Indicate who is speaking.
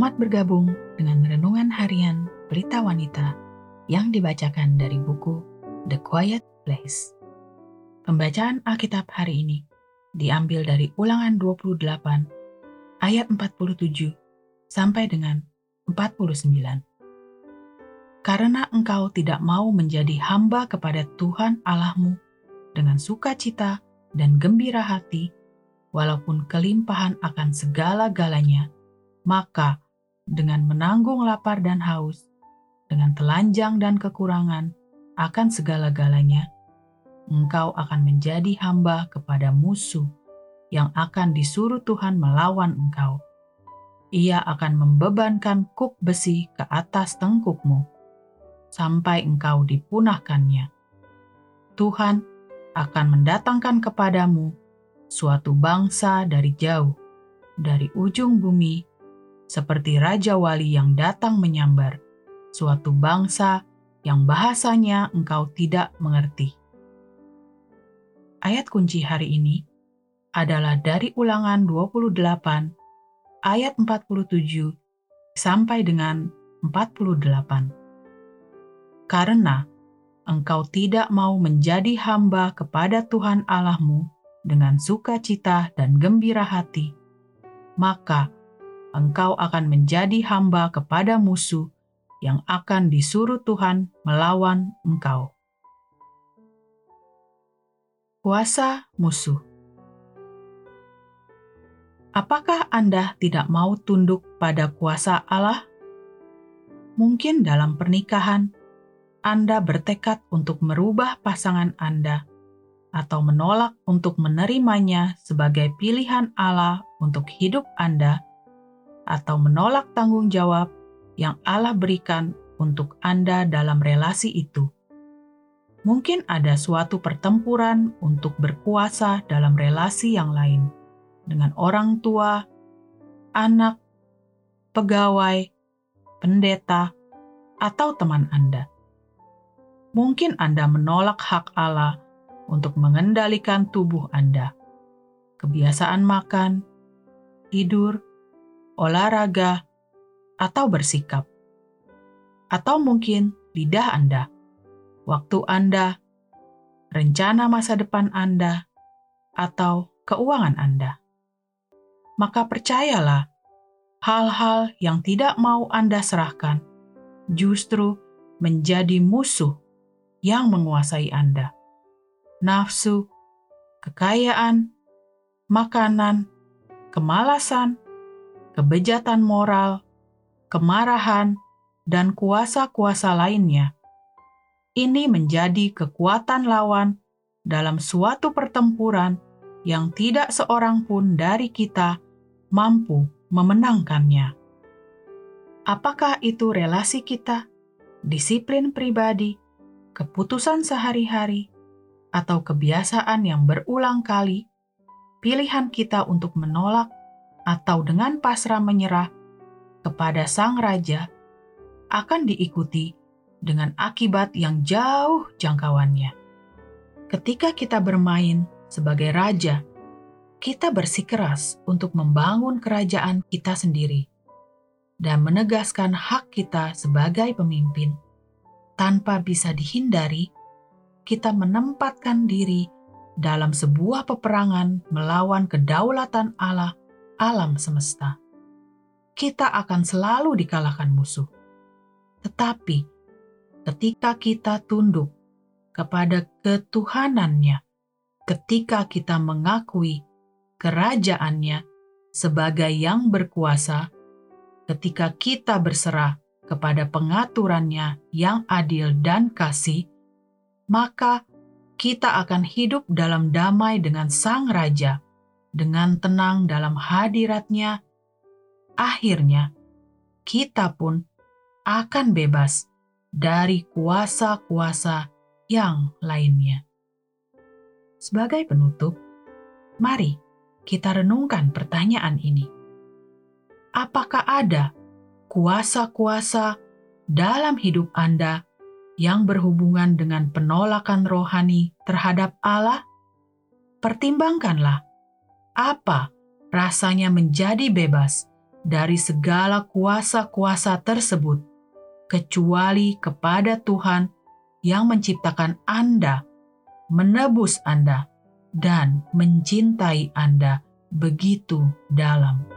Speaker 1: Selamat bergabung dengan renungan harian Berita Wanita yang dibacakan dari buku The Quiet Place. Pembacaan Alkitab hari ini diambil dari Ulangan 28 ayat 47 sampai dengan 49. Karena engkau tidak mau menjadi hamba kepada Tuhan Allahmu dengan sukacita dan gembira hati, walaupun kelimpahan akan segala-galanya, maka dengan menanggung lapar dan haus, dengan telanjang dan kekurangan akan segala-galanya, engkau akan menjadi hamba kepada musuh yang akan disuruh Tuhan melawan engkau. Ia akan membebankan kuk besi ke atas tengkukmu, sampai engkau dipunahkannya. Tuhan akan mendatangkan kepadamu suatu bangsa dari jauh, dari ujung bumi seperti Raja Wali yang datang menyambar, suatu bangsa yang bahasanya engkau tidak mengerti. Ayat kunci hari ini adalah dari ulangan 28 ayat 47 sampai dengan 48. Karena engkau tidak mau menjadi hamba kepada Tuhan Allahmu dengan sukacita dan gembira hati, maka engkau akan menjadi hamba kepada musuh yang akan disuruh Tuhan melawan engkau. Kuasa musuh. Apakah Anda tidak mau tunduk pada kuasa Allah? Mungkin dalam pernikahan, Anda bertekad untuk merubah pasangan Anda atau menolak untuk menerimanya sebagai pilihan Allah untuk hidup Anda atau menolak tanggung jawab yang Allah berikan untuk Anda dalam relasi itu. Mungkin ada suatu pertempuran untuk berkuasa dalam relasi yang lain dengan orang tua, anak, pegawai, pendeta, atau teman Anda. Mungkin Anda menolak hak Allah untuk mengendalikan tubuh Anda, kebiasaan makan, tidur, olahraga, atau bersikap. Atau mungkin lidah Anda, waktu Anda, rencana masa depan Anda, atau keuangan Anda. Maka percayalah, hal-hal yang tidak mau Anda serahkan justru menjadi musuh yang menguasai Anda. Nafsu, kekayaan, makanan, kemalasan, kebejatan moral, kemarahan, dan kuasa-kuasa lainnya. Ini menjadi kekuatan lawan dalam suatu pertempuran yang tidak seorang pun dari kita mampu memenangkannya. Apakah itu relasi kita, disiplin pribadi, keputusan sehari-hari, atau kebiasaan yang berulang kali? Pilihan kita untuk menolak atau dengan pasrah menyerah kepada sang raja akan diikuti dengan akibat yang jauh jangkauannya. Ketika kita bermain sebagai raja, kita bersikeras untuk membangun kerajaan kita sendiri dan menegaskan hak kita sebagai pemimpin. Tanpa bisa dihindari, kita menempatkan diri dalam sebuah peperangan melawan kedaulatan Allah alam semesta. Kita akan selalu dikalahkan musuh. Tetapi ketika kita tunduk kepada ketuhanannya, ketika kita mengakui kerajaannya sebagai yang berkuasa, ketika kita berserah kepada pengaturannya yang adil dan kasih, maka kita akan hidup dalam damai dengan Sang Raja dengan tenang dalam hadiratnya, akhirnya kita pun akan bebas dari kuasa-kuasa yang lainnya. Sebagai penutup, mari kita renungkan pertanyaan ini. Apakah ada kuasa-kuasa dalam hidup Anda yang berhubungan dengan penolakan rohani terhadap Allah? Pertimbangkanlah apa rasanya menjadi bebas dari segala kuasa-kuasa tersebut, kecuali kepada Tuhan yang menciptakan Anda, menebus Anda, dan mencintai Anda begitu dalam.